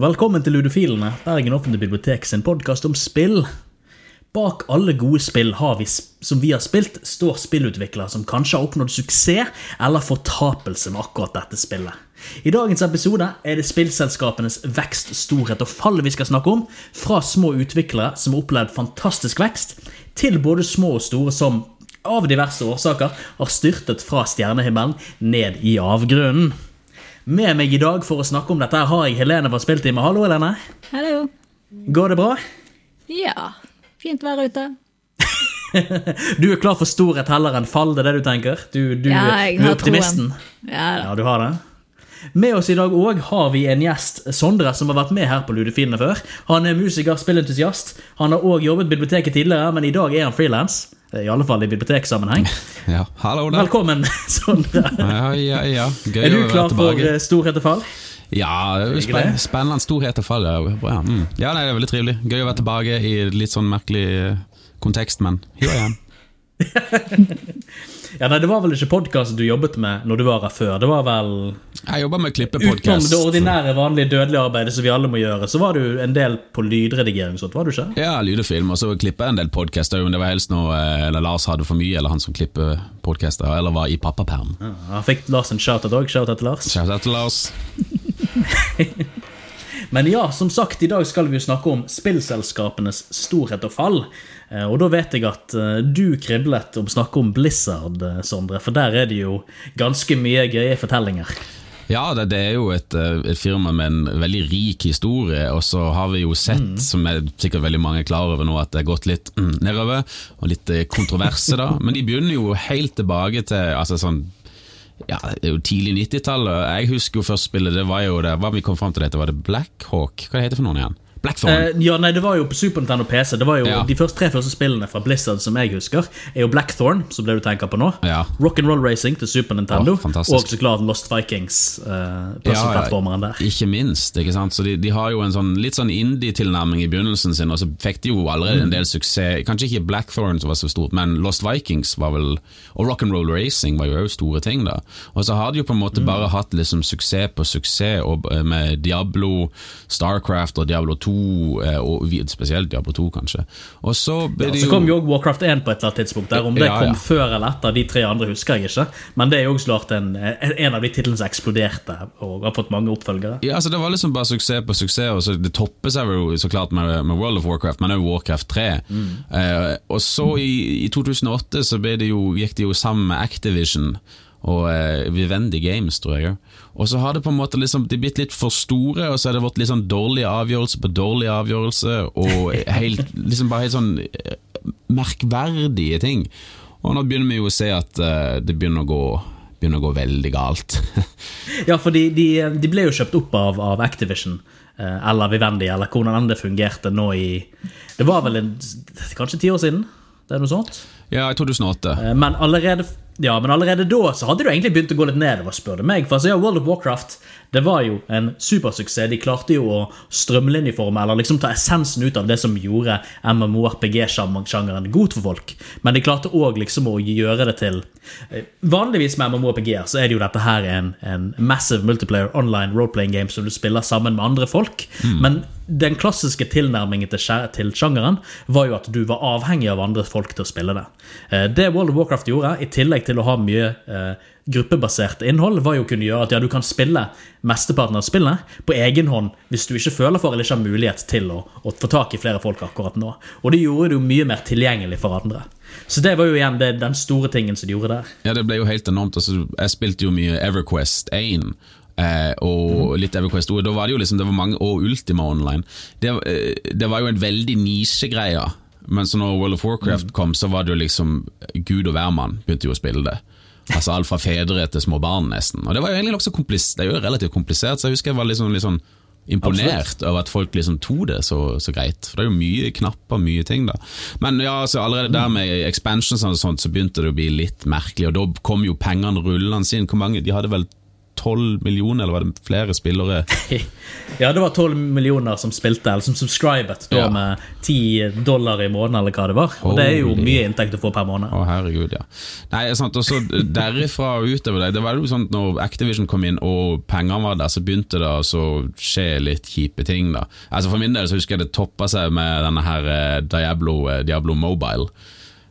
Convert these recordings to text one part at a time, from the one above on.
Velkommen til Ludofilene, Bergen offentlige bibliotek sin podkast om spill. Bak alle gode spill vi, som vi har spilt, står spillutviklere som kanskje har oppnådd suksess eller fortapelse med akkurat dette spillet. I dagens episode er det spillselskapenes vekst, storhet og fall vi skal snakke om. Fra små utviklere som har opplevd fantastisk vekst, til både små og store som av diverse årsaker har styrtet fra stjernehimmelen ned i avgrunnen. Med meg i dag for å snakke om dette her har jeg Helene fra Spilltime. Hallo, Helene. Hallo. Går det bra? Ja, fint vær ute. Du er klar for storhet heller enn fall, det er det du tenker? Du, du, Ja, jeg du er optimisten? Ja. Ja, du har det. Med oss i dag òg har vi en gjest, Sondre, som har vært med her på Ludefinene før. Han er musiker, spillentusiast. Han har òg jobbet i biblioteket tidligere, men i dag er han frilans. I alle fall i biblioteksammenheng. Ja, hallo der. Velkommen, Sondre. Ja, ja, ja. Gøy Er du å være klar for tilbake. eh, storhet og fall? Ja, er spen spennende storhet og fall. Ja. Mm. ja, nei, det er veldig trivelig. Gøy å være tilbake i litt sånn merkelig eh, kontekst, men here I am. Ja, nei, Det var vel ikke podkast du jobbet med når du var her før? Det var vel Jeg jobber med Utenom klippepodkast. det ordinære, vanlige dødelige arbeidet som vi alle må gjøre, så var du en del på lydredigering sånt, var du ikke? Ja, lyd og film, og så klippa jeg en del podkaster, men det var helst når eh, eller Lars hadde for mye, eller han som klipper podkaster, eller var i pappaperm. Ja, han fikk Lars en shout-out òg. Shout-out til Lars. Shout out til Lars. Men ja, som sagt, i dag skal vi jo snakke om spillselskapenes storhet og fall. Eh, Og da vet jeg at eh, du kriblet om å snakke om Blizzard, eh, Sondre, for der er det jo ganske mye gøye fortellinger. Ja, det, det er jo et, et firma med en veldig rik historie, og så har vi jo sett, som er sikkert veldig mange er klar over nå, at det er gått litt mm, nedover, og litt kontroverse da, men de begynner jo helt tilbake til altså sånn ja, det er jo tidlig 90-tallet. Jeg husker jo først spillet, det var jo det, hva vi kom fram til det var det Blackhawk? Hva heter det for noen igjen? Blackthorn. Eh, ja, nei, det var jo på Super Nintendo PC. Det var jo Ja. De første tre første spillene fra Blizzard som jeg husker, er jo Blackthorn, som det du tenker på nå. Ja. Rock'n'Roll Racing til Super Nintendo, Å, og så klart Lost Vikings. Uh, Puzzle-plattformeren der. Ikke minst. ikke sant? Så de, de har jo en sånn, litt sånn indie-tilnærming i begynnelsen sin, og så fikk de jo allerede en del suksess. Kanskje ikke Blackthorn som var så stort, men Lost Vikings var vel Og Rock'n'Roll Racing var jo også store ting, da. Og så har de jo på en måte bare hatt liksom suksess på suksess, og eh, med Diablo, Starcraft og Diablo 2, eh, og spesielt Diablo 2, kanskje. Og så Ja, så kom jo også Warcraft 1 på et eller annet tidspunkt. der Om det Ja, kom ja. før eller etter de tre andre, husker jeg ikke. Men det er jo klart en, en av de titlene som eksploderte og har fått mange oppfølgere. Ja, altså Det var liksom bare suksess på suksess, og så det topper seg jo så klart med, med World of Warcraft, men også Warcraft 3. Eh, og så i, i 2008 så det jo, gikk det jo sammen med Activision og eh, Vivendi Games, tror jeg. Og så har det på en måte liksom, de blitt litt for store, og så har det vært litt sånn dårlig avgjørelse på dårlig avgjørelse, og helt, liksom bare helt sånn eh, merkverdige ting. Og nå begynner vi jo å se at eh, det begynner å gå, begynner å gå veldig galt. Ja, for de, de, de ble jo kjøpt opp av, av Activision, eh, eller Vivendi, eller hvordan enn det fungerte nå i Det var vel en, kanskje ti år siden? Det er noe sånt? ja, i 2008. Eh, Men allerede, ja, men allerede da så hadde du egentlig begynt å gå litt nedover, spør du meg. For altså, ja, World of Warcraft det var jo en supersuksess. De klarte jo å strømlinjeforme, eller liksom ta essensen ut av det som gjorde MMORPG-sjangeren god for folk. Men de klarte òg liksom å gjøre det til eh, Vanligvis med MMORPG-er så er det jo dette her en, en massive multiplayer online role-playing game som du spiller sammen med andre folk. Men den klassiske tilnærmingen til, til sjangeren var jo at du var avhengig av andre folk til å spille det. Eh, Det World of Warcraft gjorde, i tillegg til å ha mye eh, gruppebasert innhold, var jo å kunne gjøre at ja, du kan spille mesteparten av spillet på egen hånd hvis du ikke føler for eller ikke har mulighet til å, å få tak i flere folk akkurat nå. Og det gjorde det jo mye mer tilgjengelig for andre. Så det var jo igjen det, den store tingen som de gjorde der. Ja, det ble jo helt enormt. Altså, jeg spilte jo mye EverQuest 1. Eh, og litt EverQuest 2. Da var det jo liksom, det var mange, og Ultima Online. Det, eh, det var jo en veldig nisjegreie. Men så når World of Warcraft kom, så var det jo liksom Gud og hvermann begynte jo å spille det. Altså Alt fra fedre til små barn, nesten. Og Det var jo egentlig også komplis det er jo relativt komplisert, så jeg husker jeg var litt sånn, litt sånn imponert over at folk liksom tok det så, så greit. For det er jo mye knapper, mye ting, da. Men ja, altså allerede der med expansions og sånt, så begynte det å bli litt merkelig, og da kom jo pengene rullende inn. Hvor mange? De hadde vel 12 millioner, eller var det flere spillere? Ja, det var 12 millioner som spilte, eller som subscribet, da Ja. med 10 dollar i måneden, eller hva det var. Og det er jo mye inntekt å få per måned. Å, herregud, ja. Nei, sant, og så Derifra og utover det Det var jo sånn når Activision kom inn og pengene var der, så begynte det å skje litt kjipe ting. da Altså For min del så husker jeg det toppa seg med denne her eh, Diablo, eh, Diablo Mobile.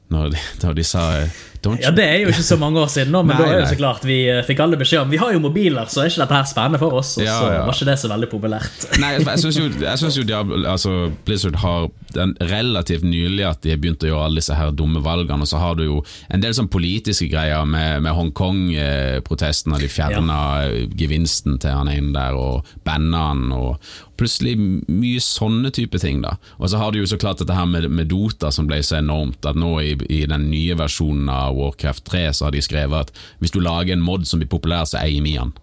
Når de, da de sa eh, Don't Ja, Det er jo ikke så mange år siden, nå, men Nei, da er det nei. så klart vi eh, fikk alle beskjed om Vi har jo mobiler, så er ikke dette her spennende for oss. Og Ja, så ja. var ikke det så veldig populært. Nei, jeg syns jo, jeg synes jo Diablo, altså Blizzard har den relativt nylig at de har begynt å gjøre alle disse her dumme valgene, og så har du jo en del sånn politiske greier med, med Hongkong-protesten, og de fjerna gevinsten til han inn der, og banna han, og plutselig mye sånne type ting, da. Og så har du jo så klart dette her med, med Dota som ble så enormt, at nå i, i den nye versjonen av Warcraft 3 så har de skrevet at hvis du lager en mod som blir populær, så eier vi den.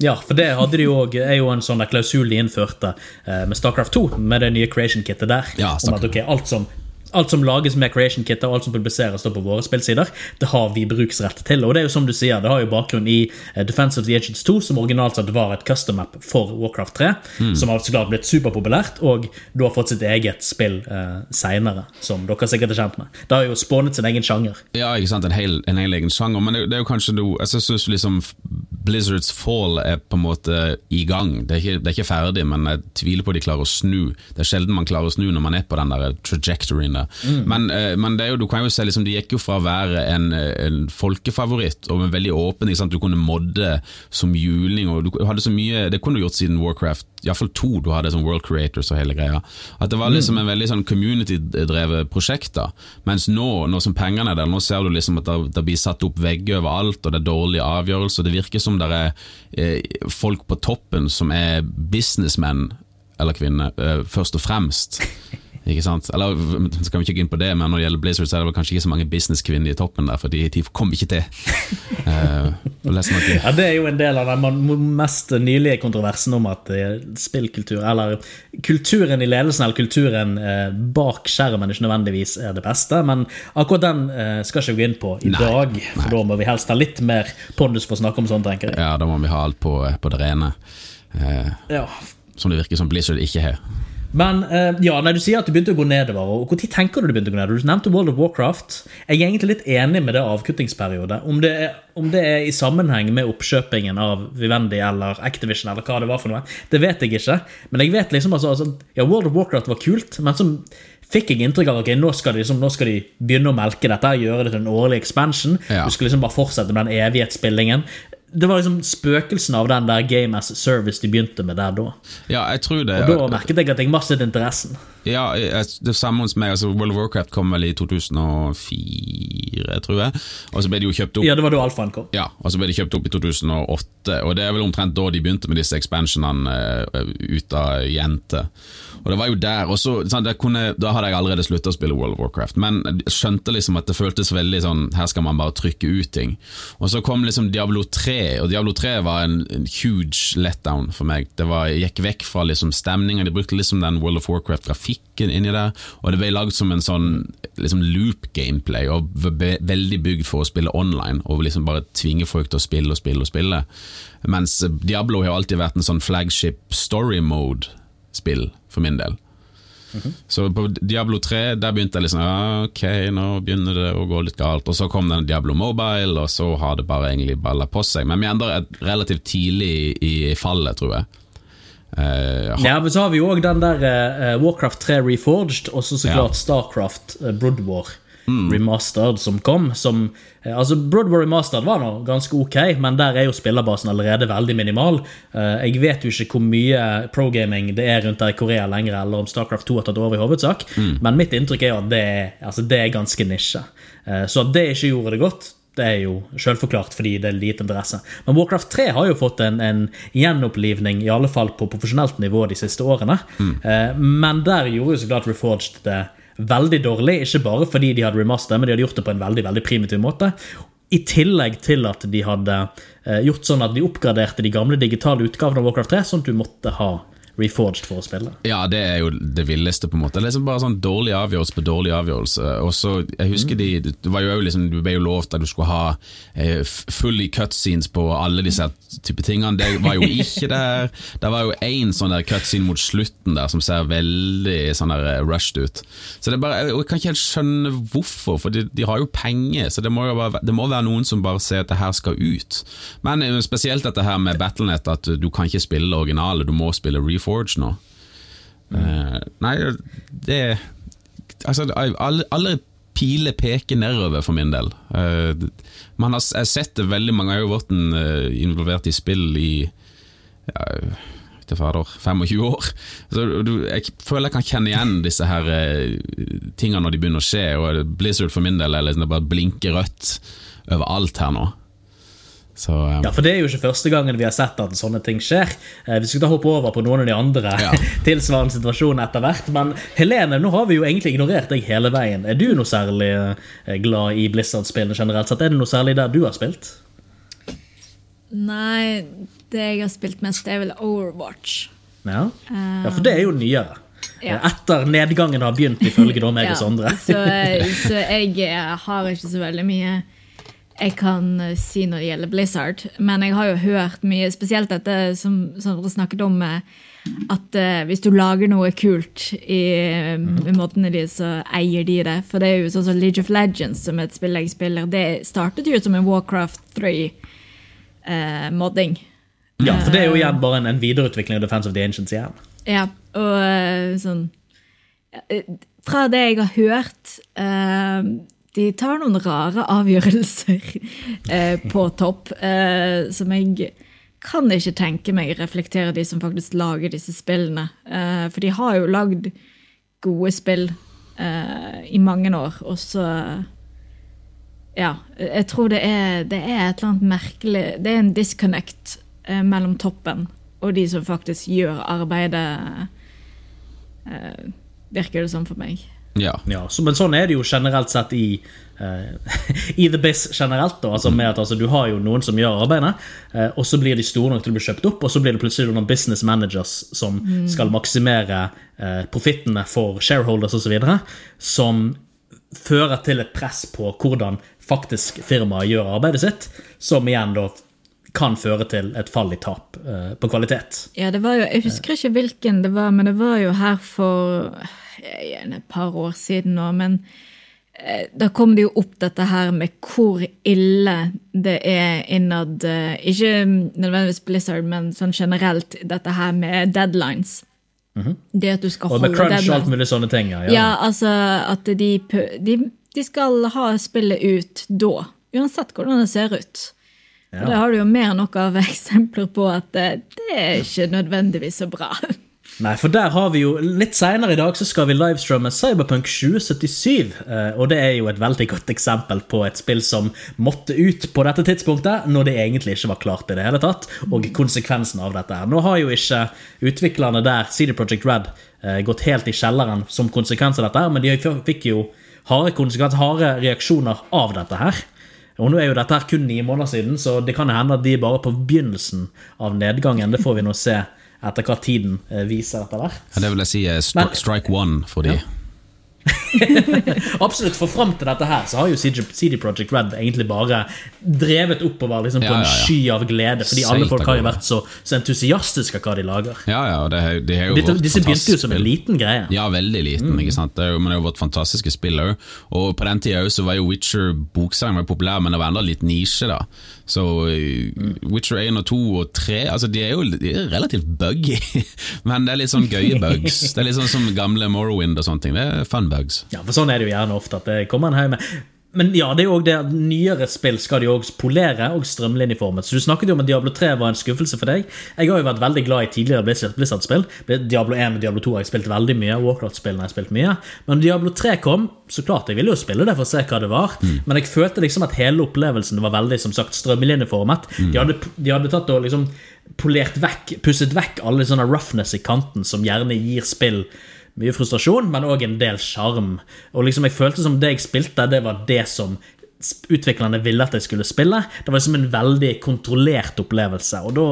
Ja, for det hadde de jo også, er jo en sånn klausul de innførte eh, med Starcraft 2, med det nye creation-kittet der. Ja, om at ok, alt som, alt som lages med Creation Kit, og alt som publiseres på våre spillsider, det har vi bruksrett til. Og det er jo som du sier, det har jo bakgrunn i eh, Defense of the Agents 2, som originalt sett var et custom map for Warcraft 3, Mm. som har så klart blitt superpopulært, og du har fått sitt eget spill eh, seinere, som dere sikkert er kjent med. Det har jo spånet sin egen sjanger. Ja, ikke sant, en hel, en hel egen sjanger, men det, det er jo kanskje noe Jeg synes liksom Blizzards fall er på en måte i gang. Det er, ikke, det er ikke ferdig, men jeg tviler på at de klarer å snu. Det er sjelden man klarer å snu når man er på den der trajectoryen der. Men, eh, men det jo, du kan jo se, liksom, de gikk jo fra å være en, en folkefavoritt og veldig åpen. Du kunne modde som juling, og du hadde så mye Det kunne du gjort siden Warcraft Iallfall to. Du hadde som World Creators og hele greia. At det var liksom en veldig sånn community-drevet prosjekt. da Mens nå, nå som pengene er der, nå ser du liksom at det, blir satt opp vegger overalt, og det er dårlige avgjørelser. Det virker som det er eh, folk på toppen som er businessmenn eller kvinner, eh, først og fremst. Ikke sant? Eller skal vi ikke gå inn på det, men når det gjelder Blizzard, så er det vel kanskje ikke så mange businesskvinner i toppen der, for de, de kom ikke til. uh. Ja, Det er jo en del av den mest nylige kontroversen om at eh, spillkultur, eller kulturen i ledelsen eller kulturen eh, bak skjermen ikke nødvendigvis er det beste. Men akkurat den skal ikke jeg gå inn på i Nei, dag, for da må vi helst ha litt mer pondus for å snakke om sånt, tenker jeg. Ja, da må vi ha alt på, på det rene. Uh, Ja. som det virker som Blizzard ikke har. Men eh, ja, nei, du sier at du begynte å gå nedover. og Når tenker du du begynte å gå nedover? Du nevnte World of Warcraft. Jeg er egentlig litt enig med det avkuttingsperiode. Om det, er, om det er i sammenheng med oppkjøpingen av Vivendi eller Activision, eller hva det var for noe, det vet jeg ikke. Men jeg vet liksom altså, altså Ja, World of Warcraft var kult, men så fikk jeg inntrykk av okay, nå, skal de, liksom, nå skal de begynne å melke dette, gjøre det til en årlig expansion. Ja. Du skal liksom bare fortsette med den evighetsspillingen. Det var liksom spøkelsen av den der Game as Service de begynte med der da. Ja, jeg tror det. Og da merket jeg at jeg mistet interessen. Ja, det samme hos meg. Altså, World of Warcraft kom vel i 2004, tror jeg. Og så ble de jo kjøpt opp Ja, det var da alfaen kom. Ja, og så ble de kjøpt opp i 2008, og det er vel omtrent da de begynte med disse expansionene uh, ut av jente. Og det var jo der, og sånn, kunne, Da hadde jeg allerede slutta å spille World of Warcraft, men jeg skjønte liksom at det føltes veldig sånn Her skal man bare trykke ut ting. Og så kom liksom Diablo 3, og Diablo 3 var en, en huge letdown for meg. Det var, jeg gikk vekk fra liksom stemninga, de brukte liksom den World of Warcraft-grafikken inni der, og det ble lagd som en sånn liksom loop-gameplay, og ve- veldig bygd for å spille online, og liksom bare tvinge folk til å spille og spille og spille. Mens Diablo har alltid vært en sånn flagship story mode-spill, for min del. Så på Diablo 3 der begynte jeg liksom ja, Ok, nå begynner det å gå litt galt. Og så kom den Diablo Mobile, og så har det bare egentlig balla på seg. Men vi ender et relativt tidlig i, i fallet, tror jeg. Ha- Ja, men så har vi jo òg den der uh, Warcraft 3 Reforged, og så så Ja. klart Starcraft uh, Brood War Remastered som kom. Som, altså Brood War Remastered var nå ganske ok, men der er jo spillerbasen allerede veldig minimal. Jeg vet jo ikke hvor mye pro-gaming det er rundt der i Korea lenger, eller om Starcraft 2 har tatt over i hovedsak, men mitt inntrykk er jo at det er, altså, det er ganske nisje. Så at det ikke gjorde det godt, det er jo selvforklart fordi det er lite interesse. Men Warcraft 3 har jo fått en, en gjenopplivning, i alle fall på profesjonelt nivå de siste årene. Eh, men der gjorde jo så klart Reforged det veldig dårlig. Ikke bare fordi de hadde remaster, men de hadde gjort det på en veldig veldig primitiv måte. I tillegg til at de hadde eh, gjort sånn at de oppgraderte de gamle digitale utgavene av Warcraft 3, sånn at du måtte ha Reforged for å spille. Ja, det er jo det villeste, på en måte. Det er liksom bare sånn dårlig avgjørelse på dårlig avgjørelse. Og så, jeg husker de, det var jo liksom, Du ble jo lovt at du skulle ha eh, fully cutscenes på alle disse type tingene. Det var jo ikke der. Det var jo én sånn der cutscene mot slutten der som ser veldig sånn der eh, rushed ut. Så det er bare, Jeg kan ikke helt skjønne hvorfor, for de, de har jo penger. Så det må jo være, det må være noen som bare ser at det her skal ut. Men eh, spesielt dette her med Battlenet, at du kan ikke spille originale, du må spille Reforge nå. Eh, nei, det Altså, alle, alle piler peker nedover for min del. Uh, man har jeg har sett det veldig mange, har jo vært eh, involvert i spill i ja, fader, 25 år. Så du, jeg føler jeg kan kjenne igjen disse her tingene når de begynner å skje. Og Blizzard for min del er liksom det bare blinker rødt overalt her nå. Så, um, Ja, for det er jo ikke første gangen vi har sett at sånne ting skjer. Eh, Vi skal da hoppe over på noen av de andre Ja. tilsvarende situasjonene etter hvert. Men Helene, nå har vi jo egentlig ignorert deg hele veien. Er du noe særlig eh, glad i Blizzard-spillene generelt sett? Er det noe særlig der du har spilt? Nei, det jeg har spilt mest, er vel Overwatch. Ja, ja for det er jo nyere. Ja. Eh, Etter nedgangen har begynt, ifølge meg meg og Sondre. så, så jeg har ikke så veldig mye jeg kan eh, si når det gjelder Blizzard. Men jeg har jo hørt mye, spesielt dette som Sondre snakket om, eh, at uh, hvis du lager noe kult i, i måtene de, så eier de det. For det er jo sånn som League of Legends, som et spill jeg spiller, det startet jo som en Warcraft 3-modding. Ja, for det er jo igjen bare en, en videreutvikling av Defense of the Ancients igjen. Ja, og uh, sånn Fra det jeg har hørt De tar noen rare avgjørelser eh, på topp, eh, som jeg kan ikke tenke meg reflektere de som faktisk lager disse spillene. Eh, for de har jo lagd gode spill eh, i mange år, og så Ja, jeg tror det er, det er et eller annet merkelig Det er en disconnect eh, mellom toppen og de som faktisk gjør arbeidet, eh, virker det som for meg. Ja. Ja, så, men sånn er det jo generelt sett i eh, I The Biz generelt. da, altså med at altså, Du har jo noen som gjør arbeidet, eh, og så blir de store nok til å bli kjøpt opp, og så blir det plutselig noen business managers som skal maksimere eh, profittene for shareholders osv., som fører til et press på hvordan faktisk firmaet gjør arbeidet sitt, som igjen da kan føre til et fall i tap eh, på kvalitet. Ja, det var jo, Jeg husker ikke hvilken det var, men det var jo her for eh, gjerne et par år siden nå. Men eh, da kom det jo opp dette her med hvor ille det er innad eh, Ikke nødvendigvis Blizzard, men sånn generelt dette her med deadlines. Det at du skal holde deadlines. Og med crunch og alt mulig sånne ting. Ja, Ja, altså at de, de, de skal ha spillet ut da. Uansett hvordan det ser ut. Og det har du jo mer enn nok av eksempler på at det, det er ikke nødvendigvis så bra. Nei, for der har vi jo Litt seinere i dag så skal vi livestreame Cyberpunk 2077. eh, Og det er jo et veldig godt eksempel på et spill som måtte ut på dette tidspunktet, når det egentlig ikke var klart i det hele tatt, og konsekvensen av dette. her. Nå har jo ikke utviklerne der, CD Projekt Red, eh, gått helt i kjelleren som konsekvens av dette, men de fikk jo harde konsekvenser, harde reaksjoner av dette her. Og nå er jo dette her kun ni måneder siden, så det kan hende at de er bare på begynnelsen av nedgangen. Det får vi nå se etter hva tiden eh, viser etter hvert. Ja, det vil jeg si er stri Men- strike one for de. Absolutt, for fram til dette her så har jo CD Project Red egentlig bare drevet oppover liksom, på Ja, ja, en sky av glede, fordi alle folk har jo vært så, så entusiastiske av hva de lager. Ja, ja, det, det er jo Dette, disse begynte jo som en liten greie. Ja, veldig liten, ikke sant? Det er jo, men det er jo vårt fantastiske spill òg. Og på den tida var jo Witcher bokserien var populær, men det var enda litt nisje, da. Så uh, Witcher 1 og 2 og 3 altså de er jo de er relativt buggy, men det er litt sånn gøye bugs. Det er litt sånn som gamle Morrowind og sånne ting. Det er fun bugs. Ja, for sånn er det jo gjerne ofte at det kommer en hjem med men ja, det er jo også det at nyere spill skal de også polere og strømlinjeformet. Så Du snakket jo om at Diablo 3 var en skuffelse for deg. Jeg har jo vært veldig glad i tidligere Blizzard- Blizzard-spill. Diablo 1 og Diablo 2 har jeg spilt veldig mye. Warcraft-spillene har jeg spilt mye. Men når Diablo 3 kom, så klart jeg ville jo spille det for å se hva det var. Men jeg følte liksom at hele opplevelsen var veldig som sagt strømlinjeformet. De, hadde, de hadde tatt og liksom polert vekk, pusset vekk alle sånne roughness i kanten som gjerne gir spill mye frustrasjon, men òg en del sjarm. Og liksom jeg følte som det jeg spilte, det var det som utviklerne ville at jeg skulle spille. Det var liksom en veldig kontrollert opplevelse, og da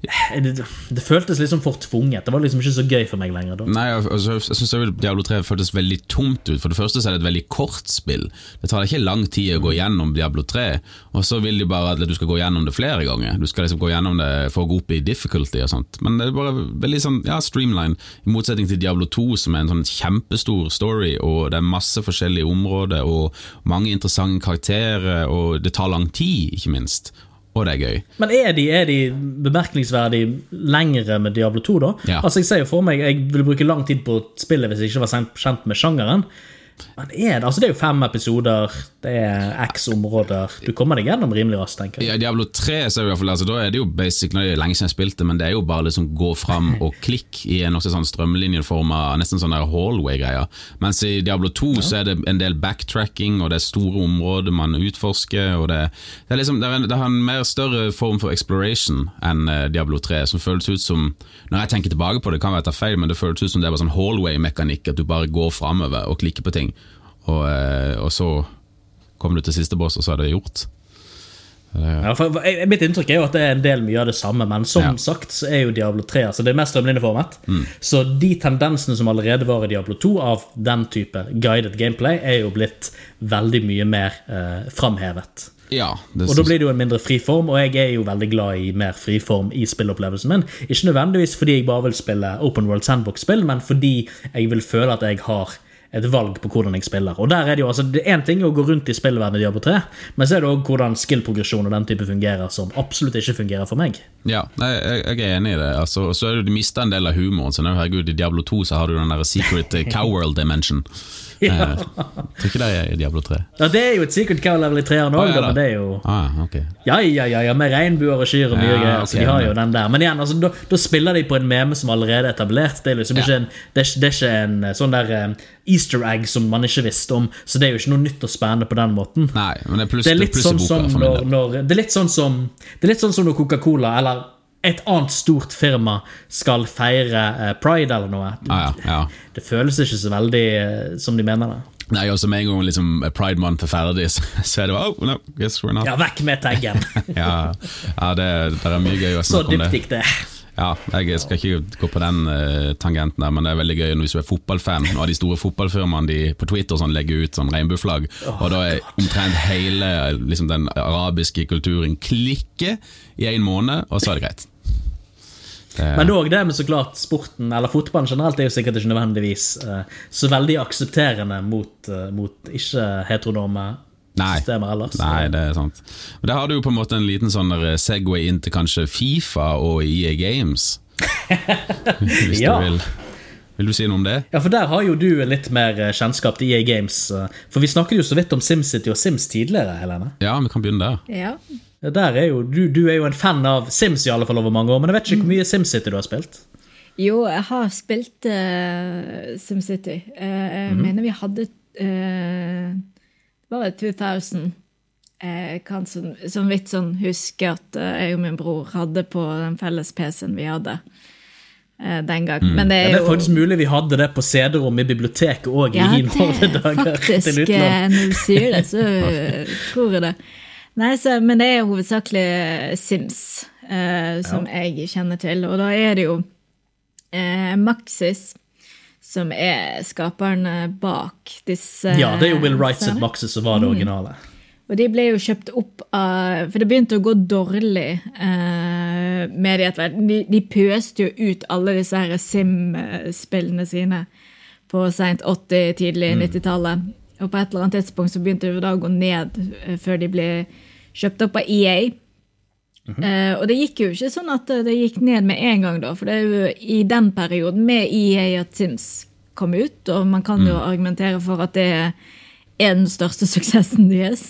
det, det føltes liksom for tvunget. Det var liksom ikke så gøy for meg lenger da. Nei, altså, jeg syns Diablo 3 føltes veldig tomt ut. For det første så er det et veldig kort spill. Det tar ikke lang tid å gå gjennom Diablo 3, og så vil de bare at du skal gå gjennom det flere ganger. Du skal liksom gå gjennom det for å gå opp i difficulty og sånt. Men det er bare veldig sånn, ja, streamline, i motsetning til Diablo 2, som er en sånn kjempestor story, og det er masse forskjellige områder, og mange interessante karakterer, og det tar lang tid, ikke minst og det er gøy. Men er de, er de bemerkningsverdig lengre med Diablo 2, da? Ja. Altså, Jeg ser jo for meg jeg ville bruke lang tid på spillet hvis jeg ikke var kjent med sjangeren. Men er det, altså det er jo fem episoder, det er x områder. Du kommer deg gjennom rimelig raskt, tenker jeg. Ja, Diablo 3 så er, i altså, da er det jo basic, nå er det lenge siden jeg spilte, men det er jo bare liksom gå fram og klikk i en også sånn strømlinjeforma, nesten sånn hallway-greier. Mens i Diablo 2 så er det en del backtracking, og det er store områder man utforsker, og det, det er liksom, det, er, det har en mer større form for exploration enn eh, Diablo 3, som føles ut som Når jeg tenker tilbake på det, kan være jeg tar feil, men det føles ut som det er bare sånn hallway-mekanikk, at du bare går framover og klikker på ting. Og, eh, og, så kom du til siste boss, og så er det gjort. Ja, for jeg, Mitt inntrykk er jo at det er en del mye av det samme, men som Ja. sagt så er jo Diablo 3 altså det er mest strømlinjeformet. Mm. Så de tendensene som allerede var i Diablo 2 av den type guided gameplay, er jo blitt veldig mye mer eh, framhevet. Ja, det Og da blir det jo en mindre friform, og jeg er jo veldig glad i mer friform i spillopplevelsen min. Ikke nødvendigvis fordi jeg bare vil spille Open World Sandbox-spill, men fordi jeg vil føle at jeg har et valg på hvordan jeg spiller. Og der er det jo, altså, det er en ting å gå rundt i spillverdenen i Diablo 3, men så er det òg hvordan skill-progresjon og den type fungerer, som absolutt ikke fungerer for meg. Ja, jeg, jeg er enig i det. Altså, så er det du mista en del av humoren. Så nå, herregud, I Diablo 2 så har du den der secret cowworld dimension. Ja. Eh, tror ikke det er Diablo 3. Ja, Det er jo et secret cow level i treeren òg, ah, ja men det er jo Ah, okay. Ja, ja, ja, ja med regnbuer og kyr og mye Ja, greier. Så de har jo den der. Men igjen, altså, da, da spiller de på en meme som allerede er etablert. Det er liksom ikke en, det er, det er ikke en eh, sånn der eh, easter egg som man ikke visste om. Så det er jo ikke noe nytt og spennende på den måten. Nei, men det er pluss Det er litt sånn som når, når Det er litt sånn som Det er litt sånn som når Coca-Cola eller et annet stort firma skal feire eh, pride eller noe. Ah, ja, ja. Det føles ikke så veldig eh, som de mener det. Nei, også Med en gang liksom Pride Month er ferdig, så, er det bare Oh, no, guess we're not. Ja, vekk med taggen! Ja, ja det, det er mye gøy å snakke om dypt Så gikk det. Ja, Jeg skal ikke gå på den uh, tangenten der, men det er veldig gøy hvis du er fotballfan og de store fotballfirmaene de på Twitter sånn, legger ut sånn regnbueflagg, og da er omtrent hele liksom, den arabiske kulturen klikke i en måned, og så er det greit. Det, Men òg det med så klart sporten, eller fotballen generelt, er jo sikkert ikke nødvendigvis eh, så veldig aksepterende mot, eh, mot ikke-heteronome Nei. ellers. Nei, det er sant. Men der har du jo på en måte en liten sånn Segway inn til kanskje Fifa og EA Games. Hvis Ja. du vil. Vil du si noe om det? Ja, for der har jo du litt mer eh, kjennskap til EA Games. eh, For vi snakket jo så vidt om SimCity og Sims tidligere, Helene. Ja, vi kan begynne der. Ja. Der er jo, du, du er jo en fan av Sims i alle fall over mange år, men jeg vet ikke hvor mye SimCity du har spilt. Jo, jeg har spilt uh, SimCity. Uh, jeg mener vi hadde uh, Var det 2000? Jeg kan så, så vidt sånn huske at eh, jeg og min bror hadde på den felles PC-en vi hadde eh, den gang. Men det Ja, er det er jo faktisk mulig vi hadde det på CD-rom i biblioteket òg Ja, i våre det er dager faktisk til utlån. eh, Når du sier det, så eh, tror jeg det. Nei, så, Men det er hovedsakelig Sims eh, som jeg kjenner til. Og da er det jo eh, Maxis som er skaperne bak disse Ja, det er jo Will Wrights and Maxes Maxis som var det originale. Og de ble jo kjøpt opp av For det begynte å gå dårlig eh, med de etter hvert. De, de pøste jo ut alle disse her Sim-spillene sine på seint 80-, tidlig 90-tallet. Og på et eller annet tidspunkt så begynte det da å gå ned eh, før de ble kjøpt opp av EA. Eh, og det gikk jo ikke sånn at det gikk ned med en gang, da. For det er jo i den perioden med EA at Sims kom ut, og man kan jo argumentere for at det er den største suksessen deres.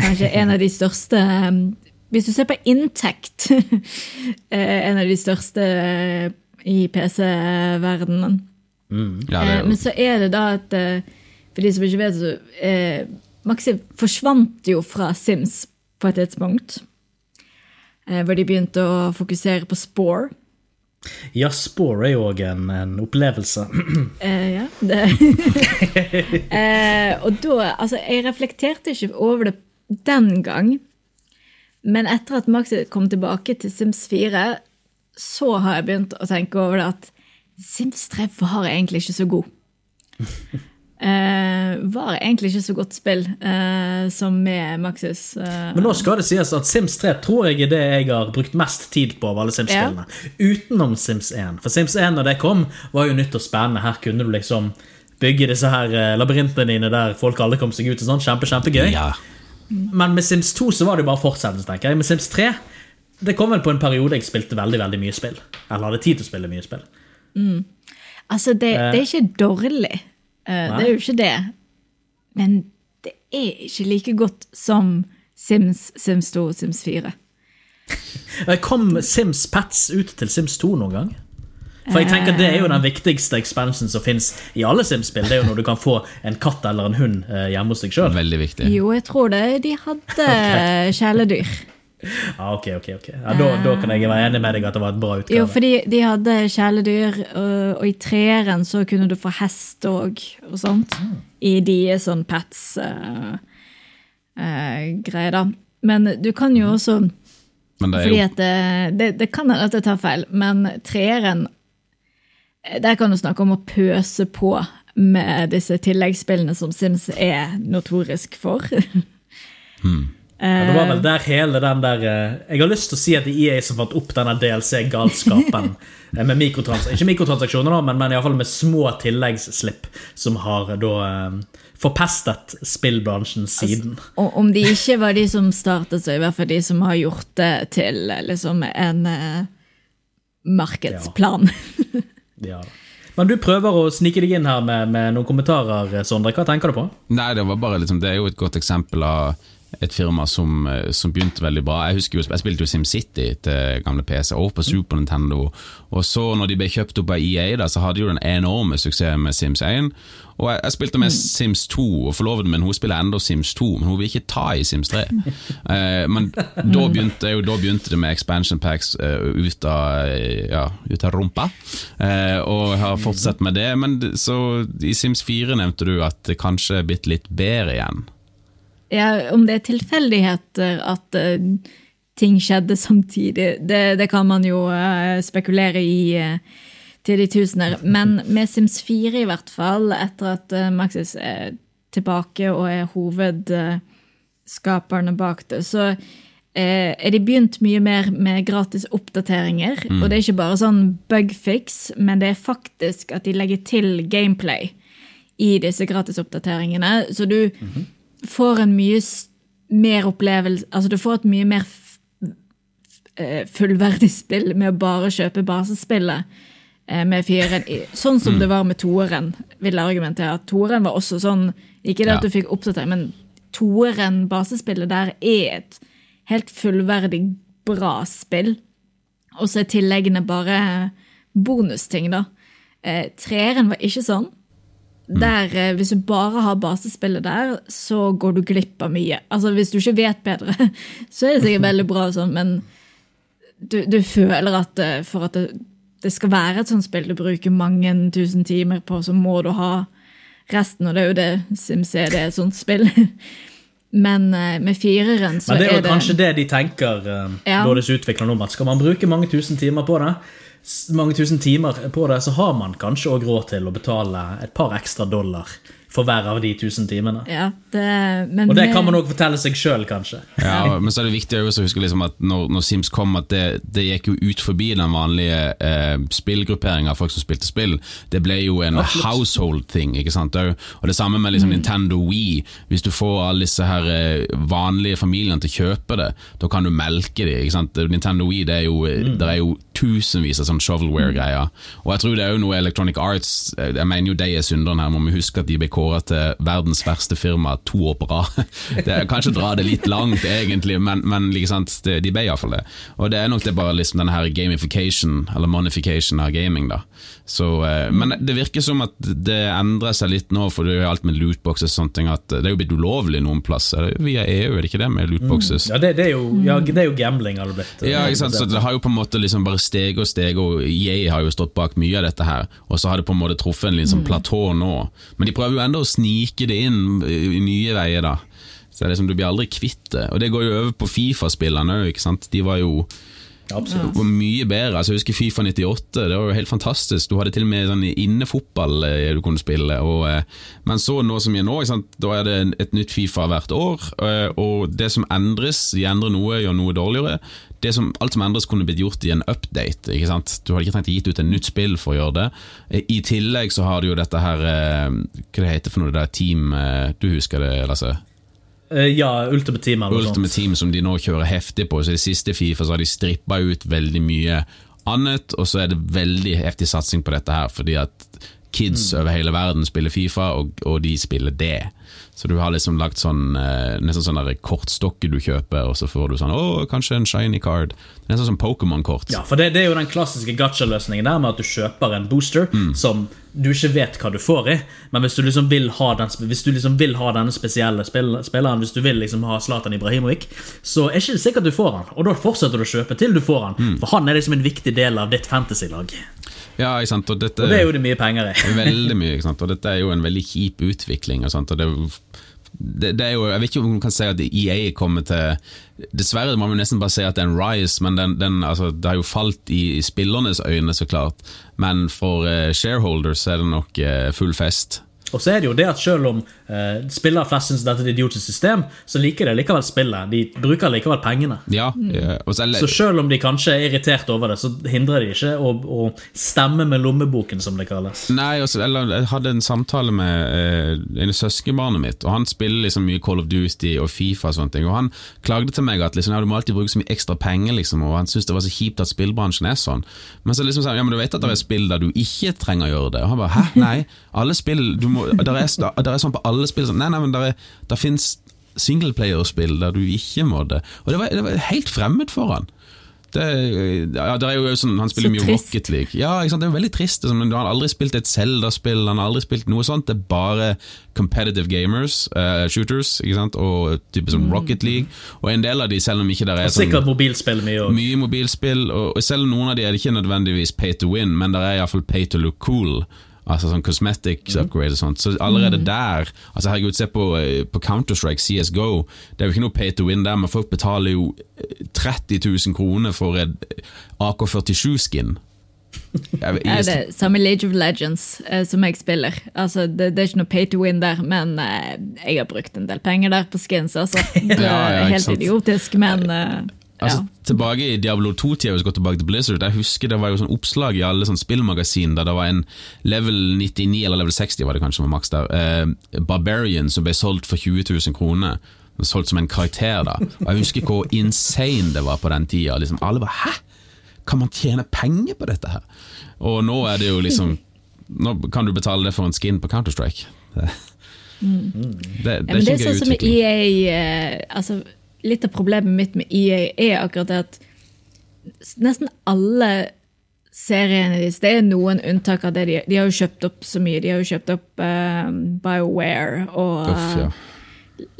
Kanskje en av de største um, Hvis du ser på inntekt, eh, en av de største eh, i PC-verdenen. Ja, det Eh, er Men så er det da at eh, For de som ikke vet, så uh, Maxi forsvant jo fra Sims på et tidspunkt. Eh, hvor de begynte å fokusere på Spore. Ja, Spore er jo òg en, en opplevelse. Eh, ja, det eh, Og da Altså, jeg reflekterte ikke over det den gang. Men etter at Maxi kom tilbake til Sims 4, så har jeg begynt å tenke over det at Sims 3 var egentlig ikke så god. Eh, var egentlig ikke så godt spill eh, som med Maxis. Eh, Men nå skal det sies at Sims 3 tror jeg er det jeg har brukt mest tid på av alle Sims-spillene. Utenom Sims 1. For Sims 1 når det kom, var jo nytt og spennende. Her kunne du liksom bygge disse her eh, labyrintene dine der folk aldri kom seg ut. og sånn. Kjempe, kjempegøy. Ja. Men med Sims 2 så var det jo bare fortsettelse, tenker jeg. Med Sims 3 det kom vel på en periode jeg spilte veldig veldig mye spill. Eller hadde tid til å spille mye spill. Altså, det, det er ikke dårlig. Eh, det er jo ikke det. Men det er ikke like godt som Sims, Sims 2 og Sims 4. Eh, Kom Sims Pets ut til Sims 2 noen gang? For jeg tenker Det er jo den viktigste expansionen som fins i alle Sims-spill. Det er jo når du kan få en katt eller en hund eh, hjemme hos deg sjøl. Jo, jeg tror det. De hadde kjæledyr. Ah, ok, ok, ok. Ja, da, da kan jeg være enig med deg at det var et bra utgave. Jo, fordi de hadde kjæledyr, og, og i treeren så kunne du få hest og, og sånt. I de sånn pets-greier, da. Men du kan jo også Men det er Fordi jo at det, det, det kan hende at jeg tar feil, men treeren Der kan du snakke om å pøse på med disse tilleggsspillene som Sims er notorisk for. Ja, det var vel der hele den der eh, Jeg har lyst til å si at det er EA som fant opp denne DLC-galskapen eh, med mikrotrans ikke mikrotransaksjoner, da, men, men iallfall med små tilleggsslipp som har da eh, forpestet spillbransjen siden. Og om de ikke var de som startet, så i hvert fall de som har gjort det til liksom en uh, markedsplan. Ja. da. Men du prøver å snike deg inn her med, med noen kommentarer, Sondre. Hva tenker du på? Nei, det var bare liksom Det er jo et godt eksempel av et firma som, eh, som begynte veldig bra. Jeg husker jo, jeg spilte jo SimCity til gamle PC, og på Super Nintendo. Og så når de ble kjøpt opp av EA, da, så hadde de jo den enorme suksessen med Sims 1. Og jeg, jeg spilte med Sims 2, og forloveden min hun spiller enda Sims 2, men hun vil ikke ta i Sims 3. Eh, men da begynte, jo, da begynte det med expansion packs uh, ut, av, eh, ja, ut av rumpa, eh, og har fortsatt med det. Men så i Sims 4 nevnte du at det kanskje er blitt litt bedre igjen. Ja, om det er tilfeldigheter at uh, ting skjedde samtidig, det, det kan man jo uh, spekulere i uh, til de tusener. Men med Sims 4 i hvert fall, etter at Maxis er tilbake og er hovedskaperne bak det, så er de begynt mye mer med gratis oppdateringer. Og det er ikke bare sånn bugfix, men det er faktisk at de legger til gameplay i disse gratisoppdateringene. Så du får en mye mer opplevelse Altså du får et mye mer eh, fullverdig spill med å bare kjøpe basespillet eh, med fireren. Sånn som det var med toeren, vil jeg argumentere. Toeren var også sånn Ikke det at du fikk oppdatering, men toeren, basespillet der, er et helt fullverdig bra spill. Og så er tilleggene bare bonusting, da. Eh, treeren var ikke sånn. Der, eh, Hvis du bare har basespillet der, så går du glipp av mye. Altså, Hvis du ikke vet bedre, så er det sikkert veldig bra, og sånn, men du, du føler at eh, for at det, det skal være et sånt spill du bruker mange tusen timer på, så må du ha resten, og det er jo det Sims er, det er et sånt spill. Men eh, med fireren så er det Men det er jo det kanskje det de tenker Ja. da utvikler om at skal man bruke mange tusen timer på det, mange tusen timer på det, så har man kanskje òg råd til å betale et par ekstra dollar for hver av de tusen timene. Ja, det, men Og det kan man òg fortelle seg sjøl, kanskje. Ja, men så er det viktig å huske liksom at når, når Sims kom, at det, det gikk jo ut forbi den vanlige eh, spillgrupperinga av folk som spilte spill. Det ble jo en household thing. ikke sant? Og det samme med liksom Nintendo Wii. Hvis du får alle disse her eh, vanlige familiene til å kjøpe det, da kan du melke dem. ikke sant? Nintendo Wii det er jo, det er jo tusenvis av sånn shovelware-greier. Og jeg tror det er jo noe Electronic Arts eh, Jeg mener jo de er synderen her, må vi huske at de ble kåra til verdens verste firma to år på rad. Det er Kanskje dra det litt langt, egentlig, men, men liksom, de ble iallfall det. Og det er nok det bare liksom denne her gamification, eller monification av gaming, da. Så, eh, men det virker som at det endrer seg litt nå, for det er jo alt med lootboxes og sånne ting, at det er jo blitt ulovlig noen plasser. Via EU, er det ikke det, med lootboxes? Ja, det, det, er, jo, ja, det er jo gambling, har det blitt. Ja, ikke sant? så det har jo på en måte liksom bare steg og steg, og jeg har jo stått bak mye av dette her, og så har det på en måte truffet en liksom platå nå. Men de prøver jo enda å snike det inn i nye veier, da. Så det er liksom, du blir aldri kvitt det. Og det går jo over på Fifa-spillerne òg, ikke sant. De var jo Ja, absolutt. Mye bedre. Altså, jeg husker Fifa 98, det var jo helt fantastisk. Du hadde til og med sånn innefotball eh, du kunne spille. Og, eh, men så nå som er nå, da er det et nytt Fifa hvert år. eh, Og det som endres, de endrer noe, gjør noe dårligere. Det som, alt som endres kunne blitt gjort i en update. Ikke sant? Du hadde ikke trengt å gitt ut et nytt spill for å gjøre det. Eh, I tillegg så har du jo dette her eh, Hva det heter for noe, det der team eh, Du husker det, Lasse? Ja, Ultimate Team eller Ultimate sånt. Team som de nå kjører heftig på. Så I det siste Fifa så har de strippa ut veldig mye annet, og så er det veldig heftig satsing på dette her, fordi at kids Mm. over hele verden spiller Fifa, og, og de spiller det. Så du har liksom lagt sånn eh, nesten sånn der kortstokke du kjøper, og så får du sånn Å, kanskje en shiny card. Nesten som Pokémon-kort. Ja, for det, det er jo den klassiske gacha-løsningen der med at du kjøper en booster Mm. som du ikke vet hva du får i, men hvis du liksom vil ha, den, hvis du liksom vil ha denne spesielle spill, spilleren, hvis du vil liksom ha Zlatan Ibrahimovic, så er ikke det sikkert du får han, og da fortsetter du å kjøpe til du får han, Mm. for han er liksom en viktig del av ditt fantasy-lag. Ja, ikke sant. Og dette Og det er jo det mye penger i. Veldig mye, ikke sant? og dette er jo en veldig kjip utvikling. Og sant, og det, det, det er jo, jeg vet ikke om man kan si at EA kommer til Dessverre må man nesten bare si at det er en rise, men den, den, altså, det har jo falt i, i spillernes øyne, så klart. Men for uh, shareholders er det nok uh, full fest. Og så er det jo det at selv om uh, spillere flest syns dette er et idiotisk system, så liker de likevel spillet. De bruker likevel pengene. Ja, eh, og så, Så selv om de kanskje er irritert over det, så hindrer de ikke å, å stemme med lommeboken, som det kalles. Nei, også, eller, jeg hadde en samtale med eh, en søskenbarnet mitt, og han spiller liksom mye Call of Duty og Fifa og sånne ting, og han klagde til meg at liksom, ja, du må alltid bruke så mye ekstra penger, liksom, og han syntes det var så kjipt at spillbransjen er sånn. Men så liksom sa han, ja, men du vet at det er spill der du ikke trenger å gjøre det, og han bare, hæ, nei, alle spill, du må, der er, der er sånn på alle spill, sånn, nei, nei, men der, er, der finnes singleplayer-spill der du ikke må det, og det var, det var helt fremmed for han. Det, ja, det er jo sånn, han spiller Så mye trist. Rocket League. Ja, det er jo veldig trist. Liksom. sånn, Han har aldri spilt et Zelda-spill, han har aldri spilt noe sånt. Det er bare competitive gamers, uh, shooters, ikke sant? og type Mm. sånn Rocket League. Og en del av de, selv om ikke det er sånn Sikkert mobilspill mye òg. mye mobilspill, og og selv om noen av de er det ikke nødvendigvis pay to win, men det er iallfall pay to look cool. Altså sånn cosmetics upgrade og sånt. Så allerede der Altså herregud, se på, eh, på Counter-Strike, CSGO. Det er jo ikke noe pay to win der, men folk betaler jo eh, 30 000 kroner for en AK-47-skin. Jeg- Ja, det er samme League of Legends eh, som jeg spiller. Altså, det, det er ikke noe pay to win der, men eh, jeg har brukt en del penger der på skins. Altså. Det Ja, ja, er helt sant. idiotisk, men eh, Altså, ja. Tilbake i Diablo 2-tida, hvis vi går tilbake til Blizzard, jeg husker det var jo sånn oppslag i alle sånn spillmagasin der det var en level 99 eller level 60 var det kanskje var maks der, eh, Barbarian som ble solgt for 20 000 kroner. Solgt som en karakter, da. Og Jeg husker hvor insane det var på den tida. Liksom, alle bare 'hæ? Kan man tjene penger på dette her?' Og nå er det jo liksom Nå kan du betale det for en skin på Counter-Strike. Det, det, det, Ja, er det ikke er gøy sånn som med utvikling. EA eh, altså, Litt av problemet mitt med EA er akkurat det at nesten alle seriene deres Det er noen unntak av det. De, de har jo kjøpt opp så mye. De har jo kjøpt opp uh, BioWare og uh,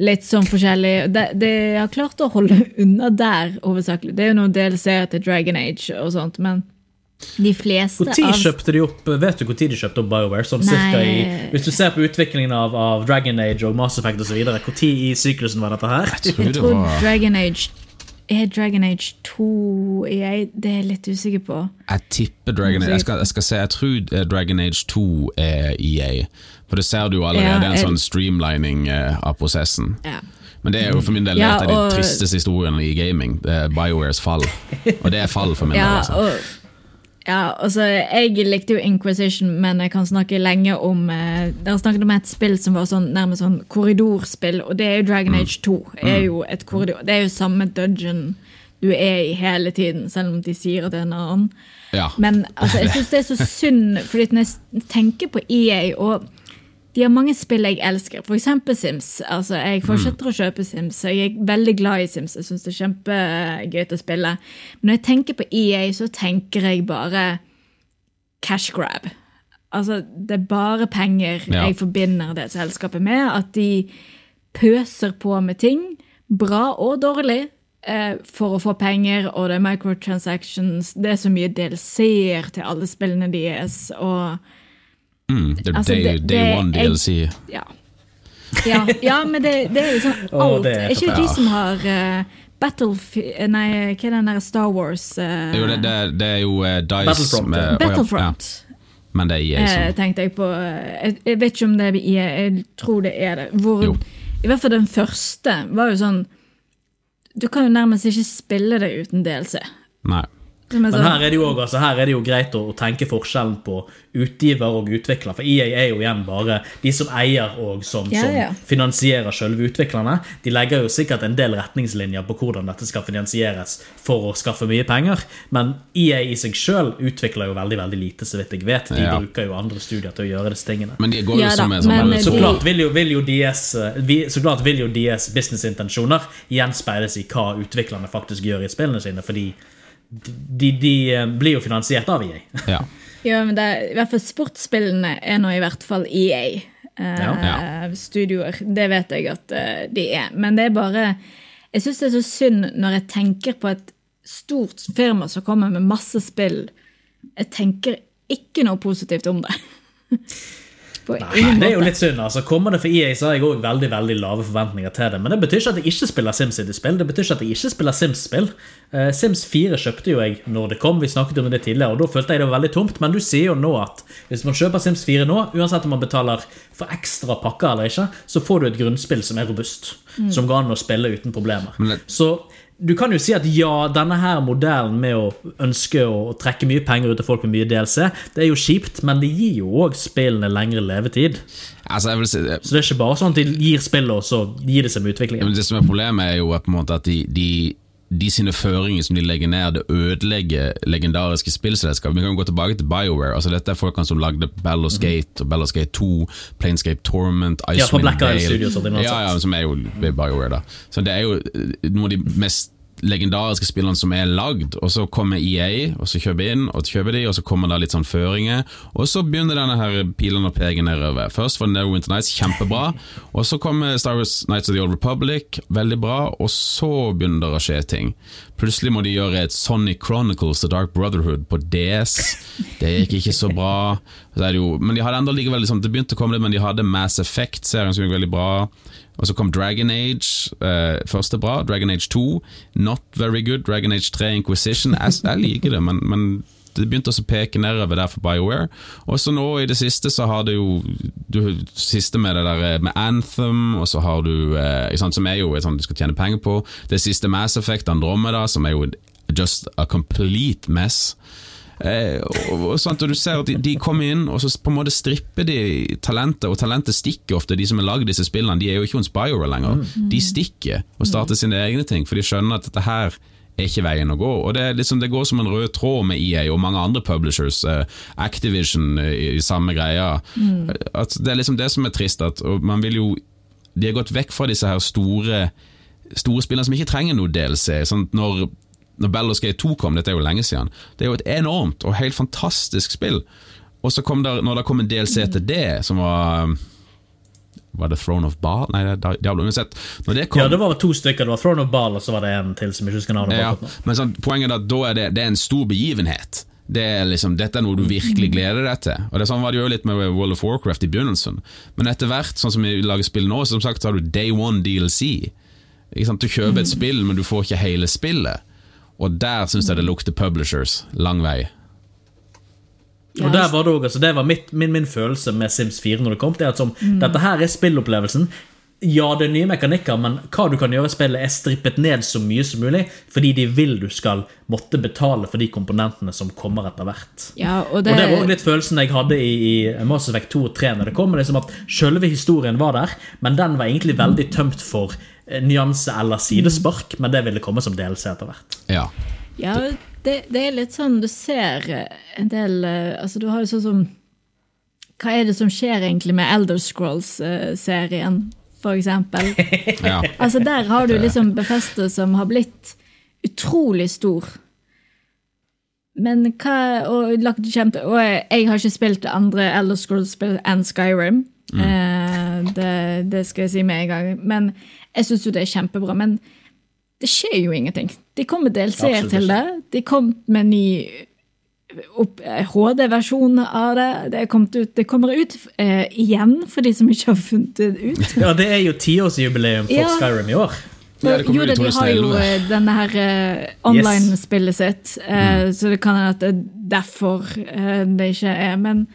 litt sånn forskjellig. De, de har klart å holde unna der, hovedsakelig. Det er jo noen DLC-er til Dragon Age og sånt, men de fleste Når kjøpte de opp Vet du hvor tid de kjøpte opp BioWare? Sånn cirka i, hvis du ser på utviklingen av, av Dragon Age og Mass Effect osv., når i syklusen var dette her? Jeg tror Jeg tror Dragon Age Er Dragon Age 2 jeg, Det er jeg litt usikker på. Jeg tipper Dragon Age jeg skal, jeg skal se, jeg tror eh, Dragon Age 2 er EA. For det ser du jo allerede, Ja, det er en sånn streamlining eh, av prosessen. Ja. Men det er jo for min del Ja, et av de tristeste historiene i gaming. Det er BioWares fall. Og det er fall for min del. Altså. og, ja, altså, jeg likte jo Inquisition, men jeg kan snakke lenge om eh, Dere snakket om et spill som var sånn, nærmest sånn korridorspill, og det er jo Dragon Age 2. Er jo et korridor, det er jo samme dungeon du er i hele tiden, selv om de sier at det er en annen. Ja. Men altså, jeg syns det er så synd, fordi når jeg tenker på EA og de har mange spill jeg elsker, f.eks. Sims. Altså, jeg fortsetter å kjøpe Sims. Jeg er veldig glad i Sims. Jeg syns det er kjempegøy å spille. Men når jeg tenker på EA, så tenker jeg bare cash grab. Altså, det er bare penger Ja. jeg forbinder det selskapet med. At de pøser på med ting, bra og dårlig, eh, for å få penger, og det er microtransactions. Det er så mye DLC-er til alle spillene deres. og Mm, det er altså, day, det- day det- one jeg- DLC. ja. Ja, ja men det, det er jo sånn alt. alt. det er er ikke det de som har uh, Battlefield Nei, hva er den der Star Wars uh, Jo, det, det, det er jo uh, Dice Battlefront, med, Battlefront. Ja, men det er EA Eh, som tenkte jeg på. eh, Jeg, jeg vet ikke om det er EA, jeg tror det er det. Hvor, Jo. I hvert fall den første var jo sånn Du kan jo nærmest ikke spille det uten DLC. Nei. Men her er det jo, altså, her er det jo greit å, å tenke forskjellen på utgiver og utvikler. For EA er jo igjen bare de som eier og som, Ja, ja. som finansierer selve utviklerne. De legger jo sikkert en del retningslinjer på hvordan dette skal finansieres for å skaffe mye penger. Men EA i seg sjøl utvikler jo veldig veldig lite, så vidt jeg vet. De Ja. bruker jo andre studier til å gjøre disse tingene. Men de går jo Ja som sånn men Så klart vil jo, vil jo DS eh, vi- Så klart vil jo DS businessintensjoner gjenspeiles i hva utviklerne faktisk gjør i spillene sine, fordi de, de eh, blir jo finansiert av EA. Ja. ja, men det, i hvert fall sportsspillene er nå i hvert fall EA. Eh, Ja. Studioer. Det vet jeg at eh, de er. Men det er bare Jeg syns det er så synd når jeg tenker på et stort firma som kommer med masse spill. Jeg tenker ikke noe positivt om det. På Nei, ingen det er jo litt synd. altså Kommer det for EA, så har jeg òg veldig veldig lave forventninger til det. Men det betyr ikke at jeg ikke spiller SimCity-spill. Det betyr ikke at jeg ikke spiller Sims-spill. Uh, Sims 4 kjøpte jo jeg når det kom, vi snakket om det tidligere, og da følte jeg det var veldig tomt. Men du sier jo nå at hvis man kjøper Sims 4 nå, uansett om man betaler for ekstra pakker eller ikke, så får du et grunnspill som er robust. Som går an å spille uten problemer. Men det- Så du kan jo si at ja, denne her modellen med å ønske å trekke mye penger ut av folk med mye DLC, det er jo kjipt, men det gir jo òg spillene lengre levetid. Altså, si Så det er ikke bare sånn at de gir spillet, og så gir det seg med utviklingen. men Det som er problemet, er jo på en måte at de, de, de sine føringer som de legger ned, det ødelegger legendariske spillselskap. Vi kan gå tilbake til BioWare. altså Dette er folkene som lagde Baldur's Gate og Baldur's Gate 2, Planescape Torment. Ja, Icewind Dale. Studios Ja, ja, som er jo BioWare, da. Så det er jo eh, noen av de mest legendariske spillene som er lagd, og så kommer EA, og så kjøper inn, og kjøper de, og så kommer det litt sånn føringer, og så begynner denne her pilen å peke nedover. Først var Neverwinter Nights kjempebra, og så kommer Star Wars Nights of the Old Republic, veldig bra, og så begynner det å skje ting. Plutselig må de gjøre et Sonic Chronicles The Dark Brotherhood på DS. Det gikk ikke så bra. Så jo, men de hadde enda likevel liksom, Det begynte å komme litt, men de hadde Mass Effect-serien som gikk veldig bra. Og så kom Dragon Age, Uh, første bra. Dragon Age 2, not very good. Dragon Age 3 Inquisition, jeg, jeg liker det, men, men det begynte også å peke nedover der for BioWare. Og så nå i det siste så har det jo du, siste med det der eh, med Anthem, og så har du uh, sant, Som er jo sånt du skal tjene penger på. Det siste Mass Effect, Andromeda, som er jo just a complete mess. Eh, og, og, og du ser at de, de kommer inn, og så på en måte stripper de talentet, og talentet stikker ofte. De som har lagd disse spillene, de er jo ikke hos BioWare lenger. De stikker og starter sine egne ting, for de skjønner at dette her er ikke veien å gå. Og Det, er liksom, det går som en rød tråd med EA og mange andre publishers. Eh, Activision eh, i, i samme greia. At det er liksom det som er trist, at man vil jo De har gått vekk fra disse her store store spillere som ikke trenger noe DLC. Sånn når, når Baldur's Gate 2 kom, dette er jo lenge siden, det er jo et enormt og helt fantastisk spill. Og så kom der, når det kom en DLC til det, som var Var det Throne of Ball? Nei, det Diablo. Uansett. Det kom, Ja, det var to stykker. Det var Throne of Ball, og så var det en til som jeg ikke husker navnet ja, på. men sånn, poenget er at da er det, det er en stor begivenhet. Det er liksom, dette er noe du virkelig gleder deg til. Og det er Sånn var det jo litt med World of Warcraft i begynnelsen. Men etter hvert, sånn som vi lager spill nå, som sagt så har du Day One DLC. Ikke sant? Du kjøper et spill, men du får ikke hele spillet. Og der syns jeg det lukter publishers lang vei. Og der var det, også, altså, det var mitt, min, min følelse med Sims 4 når det kom. Det er at som, Dette her er spillopplevelsen. Ja, det er nye mekanikker, men hva du kan gjøre i spillet, er strippet ned så mye som mulig, fordi de vil du skal måtte betale for de komponentene som kommer etter hvert. Ja, og Og det, det var også litt følelsen jeg hadde i, i Mass Effect 2 og 3 når det kom. Liksom at Selve historien var der, men den var egentlig veldig tømt for eh, nyanse eller sidespark. Men det ville komme som DLC etter hvert. Ja. ja, det, det er litt sånn du ser eh, en del eh, Altså, du har jo sånn som Hva er det som skjer egentlig med Elder Scrolls-serien, eksempel? ja. Altså, der har du liksom Befeste som har blitt utrolig stor. Men hva Og kjempe Og jeg, har ikke spilt andre Elder Scrolls-spill enn Skyrim. Eh, det, det skal jeg si med en gang. Men jeg syns jo det er kjempebra. Men det skjer jo ingenting. De kom med DLC-er til det. De kom med ny HD-versjon av det. Det, er ut, det kommer ut eh, igjen, for de som ikke har funnet det ut. Ja, Det er jo tiårsjubileum for Ja. Skyrim i år. Ja, det jo, det, de har jo 2011. eh, denne her eh, online-spillet sitt, eh, så det kan hende at det er derfor eh, det ikke er Men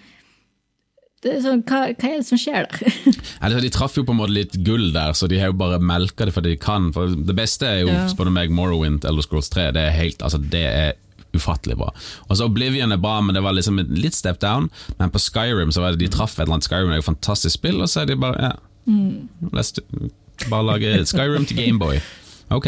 det er sånn, hva, hva er det som skjer der? Eller, de traff jo på en måte litt gull der, så de har jo bare melka det fordi de kan. For det beste er jo, Ja. spør du meg, Morrowind Elder Scrolls 3. Det er helt, altså det er ufattelig bra. Og så Oblivion er bra, men det var liksom litt step down. Men på Skyrim så var det de traff et eller annet. Skyrim er jo fantastisk spill, og så er de bare ja, do, Bare lage Skyrim til Gameboy. Ok.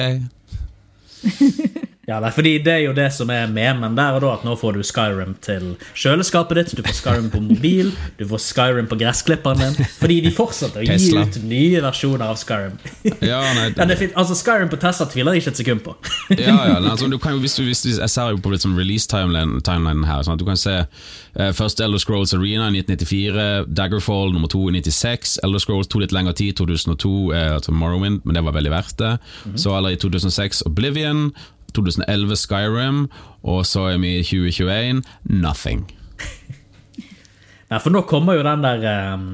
Ja, nei, fordi Det er jo det som er memen der og da, at nå får du Skyrim til kjøleskapet ditt, du får Skyrim på mobil, du får Skyrim på gressklipperen din. Fordi de fortsetter å gi Tesla. ut nye versjoner av Skyrim. Ja, nei, Ja, det er altså Skyrim på Tesla tviler jeg ikke et sekund på. ja, ja, nei, altså, du kan jo, hvis du, hvis du, jeg ser jo på litt sånn release-timelinen her. Sånn at du kan se uh, først Elder Scrolls Arena i 1994, Daggerfall nummer to i 96, Elder Scrolls to litt lengre tid, 2002, uh, altså Morrowind, men det var veldig verdt det. Så eller i 2006 Oblivion, 2011 Skyrim, og så er vi i 2021 Nothing. Nei, For nå kommer jo den der ehm,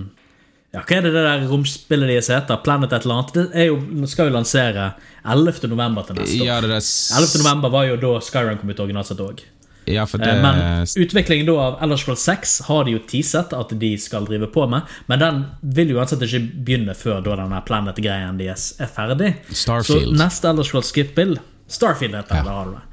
Ja, hva er det det der romspillet deres heter? Planet et eller annet? Det jo, skal jo lansere 11. november til neste år. Ja, det der, 11. november var jo da Skyrim kom ut originalt sett òg. ja, for det Eh, Men utviklingen da av Elder Scrolls 6 har de jo teaset at de skal drive på med, men den vil jo uansett ikke begynne før da denne Planet-greien deres er ferdig. Starfield. Så neste Elder Scrolls-spill Starfield heter det, da har du det.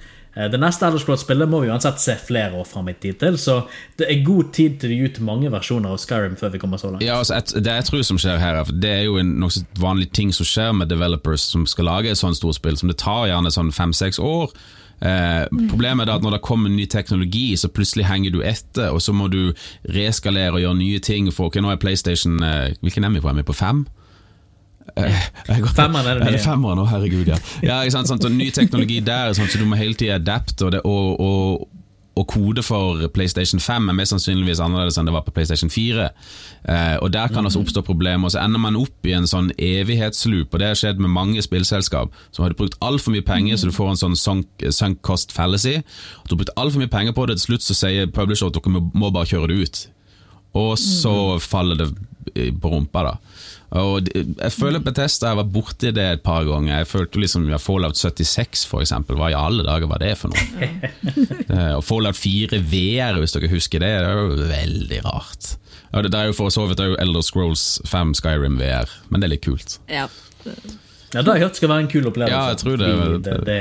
Det neste Elder Scrolls-spillet må vi uansett se flere år fram i tid til, så det er god tid til å gi ut mange versjoner av Skyrim før vi kommer så langt. Ja, altså et, Det jeg tror som skjer her, er- det er jo en nokså vanlig ting som skjer med developers som skal lage et sånt stort spill, som det tar gjerne sånn fem-seks år. Eh, problemet er at når det kommer ny teknologi, så plutselig henger du etter, og så må du reskalere og gjøre nye ting. For okay, nå er PlayStation eh, Hvilken er vi på? Er vi på fem? Eh, Femmeren er det nye. femmeren? oh, herregud, ja. ja ikke sant, sant, og ny teknologi der, sant, så du må hele tida adapte, og, det, og, og, og kode for PlayStation 5 er mest sannsynligvis annerledes enn det var på PlayStation 4. Eh, og Der kan også oppstå problemer, og så ender man opp i en sånn evighetsloop. og Det har skjedd med mange spillselskap som har brukt altfor mye penger, så du får en sånn sunk, sunk cost fallacy. At du har brukt altfor mye penger på det, til slutt så sier publisher at dere må, må bare kjøre det ut. Og så faller det på rumpa, da. Og jeg føler Bethesda var vært borti det et par ganger. Jeg følte liksom ja, Fallout 76 for eksempel. Hva i alle dager var det for noe? Eh, Og Fallout 4 VR, hvis dere husker det, det er jo veldig rart. Ja, det, det er jo for så vidt det er Elder Scrolls 5 Skyrim VR, men det er litt kult. Ja. Ja, Det har jeg hørt skal være en kul opplevelse. Ja, jeg tror det. Fordi det, det,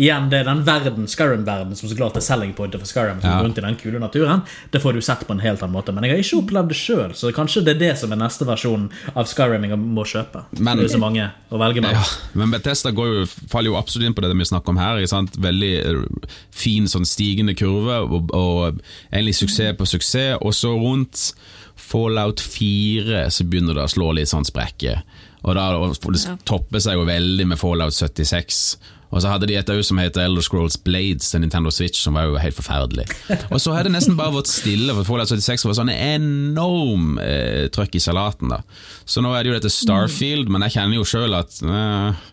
igjen, det er den verden, Skyrim-verden som så klart er selling pointet for Skyrim. Som Ja. rundt i den kule naturen Det får du sett på en helt annen måte. Men jeg har ikke opplevd det sjøl, så kanskje det er det som er neste versjon av Skyrim jeg må kjøpe. Men- det er så mange å velge mellom. Ja, men Bethesda går jo, faller jo absolutt inn på det vi snakker om her. Ikke sant? Veldig eh, fin sånn stigende kurve, og, og egentlig suksess på suksess. Og så rundt Fallout 4 så begynner det å slå litt sånn sprekker. Og da det Ja. topper seg jo veldig med Fallout 76. Og så hadde de et som heter Elder Scrolls Blades til Nintendo Switch, som var jo helt forferdelig. Og så har det nesten bare vært stille, for Fallout 76 var sånn enorm eh, trøkk i salaten. da. Så nå er det jo dette Starfield, men jeg kjenner jo sjøl at eh,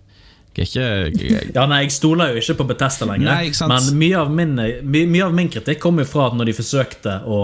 jeg ikke Ja, nei, Jeg stoler jo ikke på Bethesda lenger. Nei? Men mye av, min, my, mye av min kritikk kom jo fra at når de forsøkte å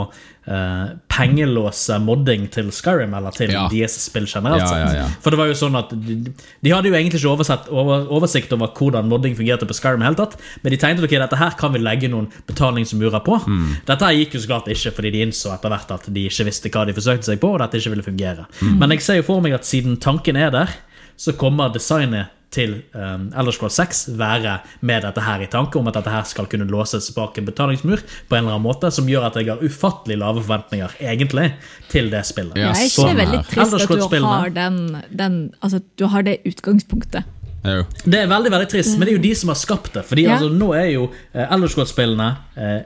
eh, pengelåse modding til Skyrim, eller til Ja. deres spill generelt Ja, ja. For det var jo sånn at de, de hadde jo egentlig ikke oversett, over, oversikt over hvordan modding fungerte på Skyrim, helt tatt, men de tenkte ok, dette her kan vi legge noen betalingsmurer på. Mm. Dette gikk jo så klart ikke, fordi de innså etter hvert at de ikke visste hva de forsøkte seg på, og dette ikke ville fungere. Mm. Men jeg ser jo for meg at siden tanken er der, så kommer designet til um, Elder Scrolls 6 være med dette her i tanke, om at dette her skal kunne låses bak en betalingsmur på en eller annen måte, som gjør at jeg har ufattelig lave forventninger, egentlig, til det spillet. Ja, jeg er sånn ikke veldig trist at du har den, den Altså, du har det utgangspunktet. Jo. Det er veldig veldig trist, men det er jo de som har skapt det. Fordi Ja. altså, nå er jo uh, Elder Scrolls-spillene eh,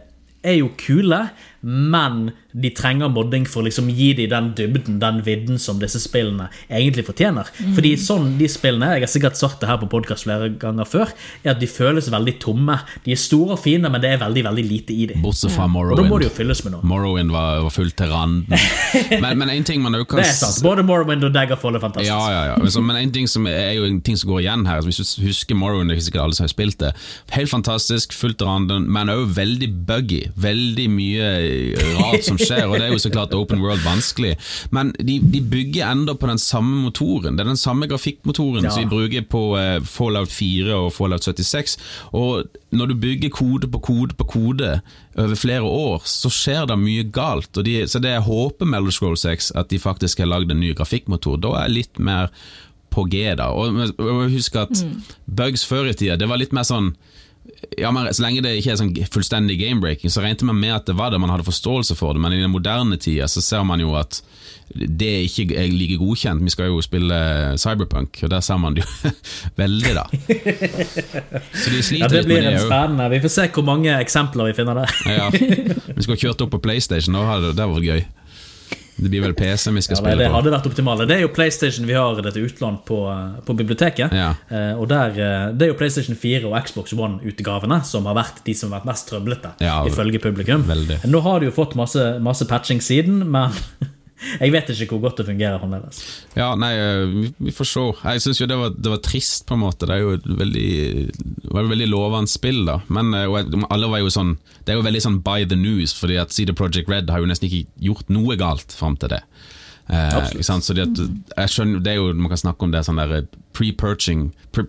er jo kule, men de trenger modding for å liksom gi dem den dybden, den vidden som disse spillene egentlig fortjener. Fordi sånn de spillene jeg har sikkert sagt det her på podkast flere ganger før, er at de føles veldig tomme. De er store og fine, men det er veldig veldig lite i dem. Bortsett fra Morrowind. da må de jo fylles med noe. Morrowind var, var fullt til randen. Men, men en ting man jo kan Det er sant. Både Morrowind og Daggerfall er fantastisk. Ja, ja, ja. Men så- Men en ting som er jo en ting som går igjen her, hvis du husker Morrowind, det er ikke sikkert alle som har spilt det, helt fantastisk, fullt til randen, men også veldig buggy. Veldig mye rart som skjer, og det er jo så klart open world vanskelig. Men de, de bygger enda på den samme motoren. Det er den samme grafikkmotoren Ja. som vi bruker på eh, Fallout 4 og Fallout 76. Og når du bygger kode på kode på kode over flere år, så skjer det mye galt. De, så det jeg håper med Elder Scrolls 6, at de faktisk har lagd en ny grafikkmotor. Da er jeg litt mer på G, da. Og, husk at bugs før i tida, det var litt mer sånn ja, men Så lenge det ikke er sånn fullstendig game-breaking, så regnet man med at det var det, man hadde forståelse for det. Men i den moderne tida så ser man jo at det ikke er like godkjent. Vi skal jo spille Cyberpunk, og der ser man det jo veldig, da. Så de Ja, sliter det litt blir med det en spennende. Vi får se hvor mange eksempler vi finner der. Ja. Vi skulle kjørt opp på PlayStation, da hadde det vært gøy. Det blir vel PC vi skal Ja, spille det på. hadde vært optimale. Det er jo PlayStation vi har dette utlån på, på biblioteket. Ja. Eh, og der, eh, Det er jo PlayStation 4 og Xbox One-utgavene som har vært de som har vært mest trøblete, Ja, ifølge publikum. veldig. Nå har de jo fått masse, masse patching siden, men jeg vet ikke hvor godt det fungerer fremdeles. Ja, nei, eh, vi, får se. Jeg syns jo det var, det var trist, på en måte. Det er jo et veldig, var et veldig lovende spill, da. Men eh, alle var jo sånn Det er jo veldig sånn by the news, fordi at CD Project Red har jo nesten ikke gjort noe galt fram til det. Eh? Så det, jeg skjønner, det er jo, Man kan snakke om det sånn der pre-purchasing pre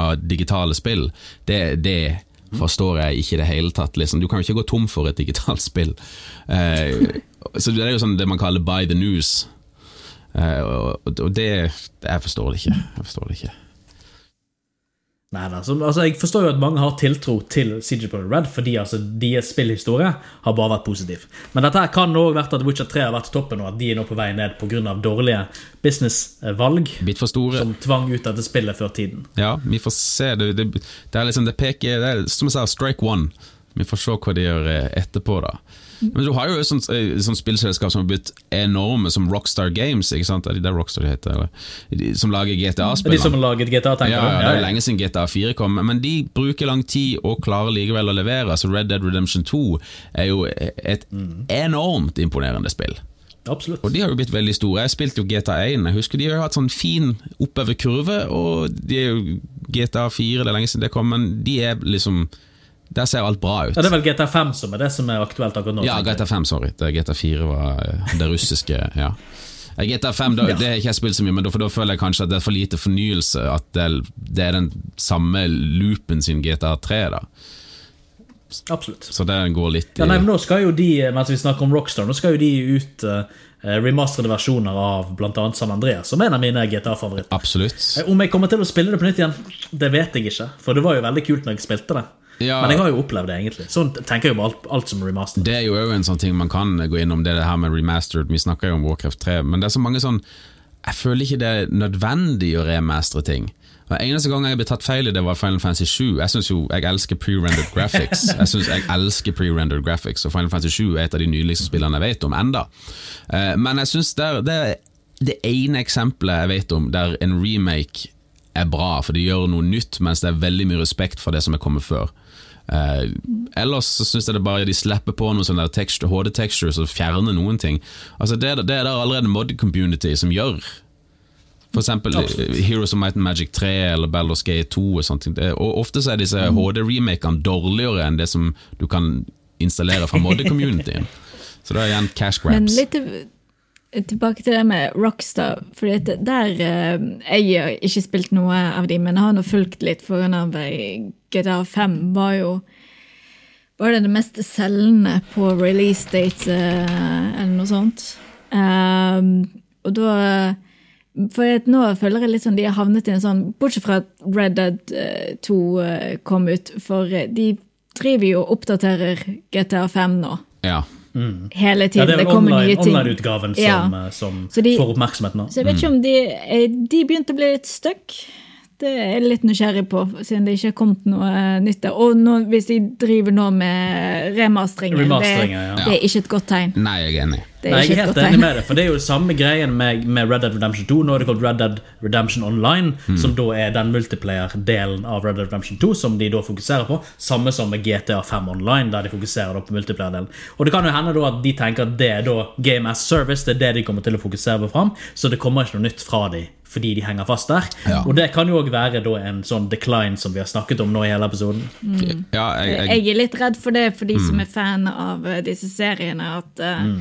av digitale spill. Det, det forstår jeg ikke i det hele tatt. Liksom. Du kan jo ikke gå tom for et digitalt spill. Eh, så det er jo sånn det man kaller by the news. Eh, og, og det Jeg forstår det ikke. Jeg forstår det ikke. Nei, da, altså, Jeg forstår jo at mange har tiltro til CJ Project Red fordi altså, deres spillhistorie har bare vært positiv. Men dette her kan også vært at Witcher 3 har vært toppen, og at de er nå på vei ned pga. dårlige businessvalg som tvang ut dette spillet før tiden. Ja, vi får se. Det, det, det er liksom Det peker det er, Som jeg sa, strike one. Vi får se hva de gjør eh, etterpå, da. Men du har jo et sånt, eh, sånt spillselskap som har blitt enorme, som Rockstar Games. Ikke sant? Er det det Rockstar heter? Eller? De, som lager er GTA-spill. de som har laget GTA, tenker Ja, ja, det er jo lenge siden GTA 4 kom, men de bruker lang tid og klarer likevel å levere. Så Red Dead Redemption 2 er jo et enormt imponerende spill. Absolutt. Og de har jo blitt veldig store. Jeg spilte jo GTA 1. Jeg husker De har jo hatt sånn fin oppoverkurve, og de er jo GTA 4, det er lenge siden det kom, men de er liksom Der ser alt bra ut. Ja, Det er vel GTA 5 som er det som er aktuelt akkurat nå? Ja. GTA 5, sorry. Det, GTA 4 var eh, det russiske, ja. Eh, GTA 5 da, Ja. det har ikke jeg spilt så mye, men da, da føler jeg kanskje at det er for lite fornyelse. At det, det er den samme loopen sin GTA 3, da. Absolutt. Så det går litt i Ja, nei, men nå skal jo de, mens vi snakker om Rockstar, nå skal jo de ut uh, remasterede versjoner av bl.a. San Andreas, som er en av mine GTA-favoritter. Absolutt. Eh, Om jeg kommer til å spille det på nytt igjen, det vet jeg ikke. For det var jo veldig kult når jeg spilte det. Ja. Men jeg har jo opplevd det, egentlig. Sånn tenker jeg om alt, alt som remaster. Det er jo også en sånn ting man kan gå innom, det, det her med remastered. Vi snakker jo om Warcraft 3, men det er så mange sånn Jeg føler ikke det er nødvendig å remastre ting. Og Eneste gang jeg ble tatt feil i det, var Final Fantasy 7. Jeg synes jo, jeg elsker pre-rendered graphics. Jeg synes jeg elsker pre-rendered graphics Og Final Fantasy 7 er et av de nydeligste spillene jeg vet om enda. Eh, Men jeg synes det er det, det ene eksempelet jeg vet om der en remake er bra, for det gjør noe nytt, mens det er veldig mye respekt for det som er kommet før. Eh, ellers så synes jeg det bare de slipper på noen sånne texture, HD-textures og fjerner noen ting. Altså Det, det er det allerede mod-community som gjør. For eksempel Absolutt. Heroes of Might and Magic 3 eller Baldur's Gate 2 og sånt. Og ofte så er disse HD-remakene dårligere enn det som du kan installere fra mod-communityen. Så det er igjen cash Men grabs. litt tilbake til det med Rockstar. For der eh, Jeg har ikke spilt noe av de, men jeg har nå fulgt litt foran av eh, GTA 5 var jo var det det mest selgende på release date, eh, eller noe sånt. Um, og da For at nå føler jeg litt sånn de har havnet i en sånn Bortsett fra at Red Dead eh, 2 eh, kom ut, for eh, de driver jo og oppdaterer GTA 5 nå. Ja. Hele Ja, tiden. det er det vel kommer online- nye ting. online-utgaven som, Ja. eh, som de- får oppmerksomhet nå. Så jeg vet ikke om de, eh, de begynte å bli litt stuck. Det er jeg litt nysgjerrig på, siden det ikke har kommet noe eh, nytt der. Og nå, hvis de driver nå med remasteringen, det, ja. det er ikke et godt tegn. Nei, jeg er enig. Det er Nei, jeg er helt enig med det, for det er jo samme greien med, med Red Dead Redemption 2. Nå er det kalt Red Dead Redemption Online, som da er den multiplayer-delen av Red Dead Redemption 2 som de da fokuserer på. Samme som med GTA 5 Online, der de fokuserer da på multiplayer-delen. Og det kan jo hende da at de tenker at det er da Game as Service, det er det de kommer til å fokusere på fram, så det kommer ikke noe nytt fra de fordi de henger fast der. Ja. Og det kan jo òg være da en sånn decline som vi har snakket om nå i hele episoden. Ja, jeg, jeg, Jeg er litt redd for det for de som er fan av eh, disse seriene. At, mm.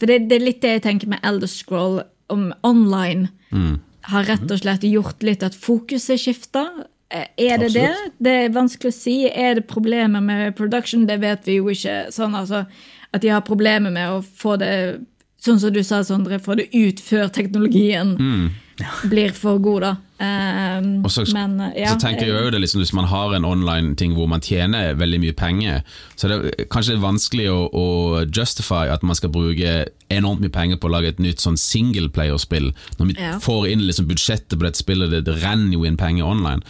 For det, det er litt det jeg tenker med Elder Scroll om online. Har rett og slett gjort litt at fokuset skifter. Eh, Er det det? Absolutt. Det er vanskelig å si. Er det problemer med production? Det vet vi jo ikke. Sånn, altså, at de har problemer med å få det Sånn som du sa, Sondre, få det ut før teknologien blir for god, da. Um, så, men, eh, ja, så tenker jeg jo det liksom, Hvis man har en online-ting hvor man tjener veldig mye penger, så det kanskje vanskelig å, å justify at man skal bruke enormt mye penger på å lage et nytt sånn singleplayer-spill, når vi Ja. får inn liksom budsjettet på dette spillet, det, det renner jo inn penger online.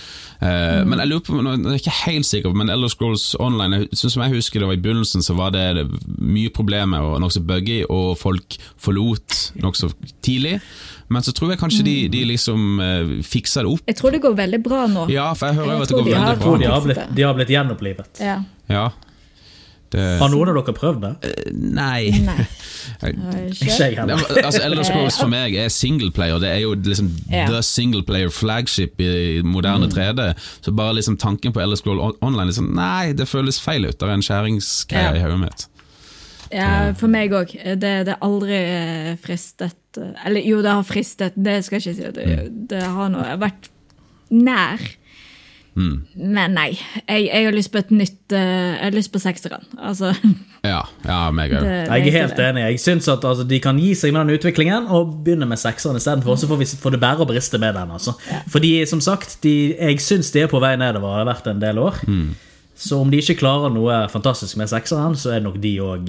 Uh, Mm. Men jeg lurer på, nå er jeg ikke helt sikker, men Elder Scrolls Online, jeg- sånn som jeg husker det var i begynnelsen, så var det mye problemer og nokså buggy, og folk forlot nokså tidlig. Men så tror jeg kanskje Mm. de, de liksom uh, fiksa det opp. Jeg tror det går veldig bra nå. Ja, for jeg hører jo Jeg at det går de veldig Jeg tror de bra. har blitt, de har blitt gjenopplivet. Ja. Ja. Det, Har noen av dere prøvd det? nei. Nei. Ikke? Jeg heller. altså, Elder Scrolls for meg er singleplayer. Det er jo liksom Ja. the singleplayer flagship i moderne 3D. Så bare liksom tanken på Elder Scroll online liksom, Nei, det føles feil ut. Det er en skjæringsgreie Ja. i hodet mitt. Ja, for meg òg. Det, det er aldri eh, fristet eh, Eller jo, det har fristet, det skal jeg ikke si. Det, det har nå vært nær. Men nei. Jeg, jeg har lyst på et nytt eh, Jeg har lyst på sekseren. Altså, Ja, ja meg òg. Jeg er helt det. enig. Jeg syns at altså, de kan gi seg med den utviklingen og begynne med sekseren istedenfor. Så får vi får det bære og briste med den. altså. Fordi som sagt, de, jeg syns de er på vei nedover. Det har vært en del år. Så om de ikke klarer noe fantastisk med sekseren, så er det nok de òg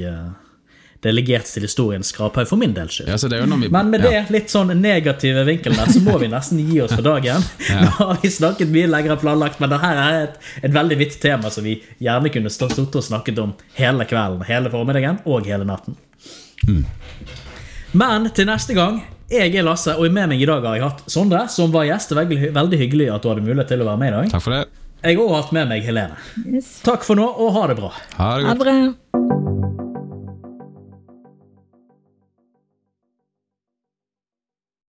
delegert til historiens skraphaug for min del skyld. Ja, så det er jo når vi, Men med ja. det litt sånn negative vinkelen der, så må vi nesten gi oss for dagen. Nå har vi snakket mye lenger enn planlagt, men dette er et, et veldig vidt tema som vi gjerne kunne stått og snakket om hele kvelden, hele formiddagen og hele natten. Men til neste gang jeg er Lasse, og med meg i dag har jeg hatt Sondre, som var gjest. Veldig, veldig hyggelig at du hadde mulighet til å være med i dag. Takk for det. Jeg har også hatt med meg Helene. Yes. Takk for nå, og ha det bra. Ha det Ha godt. det bra.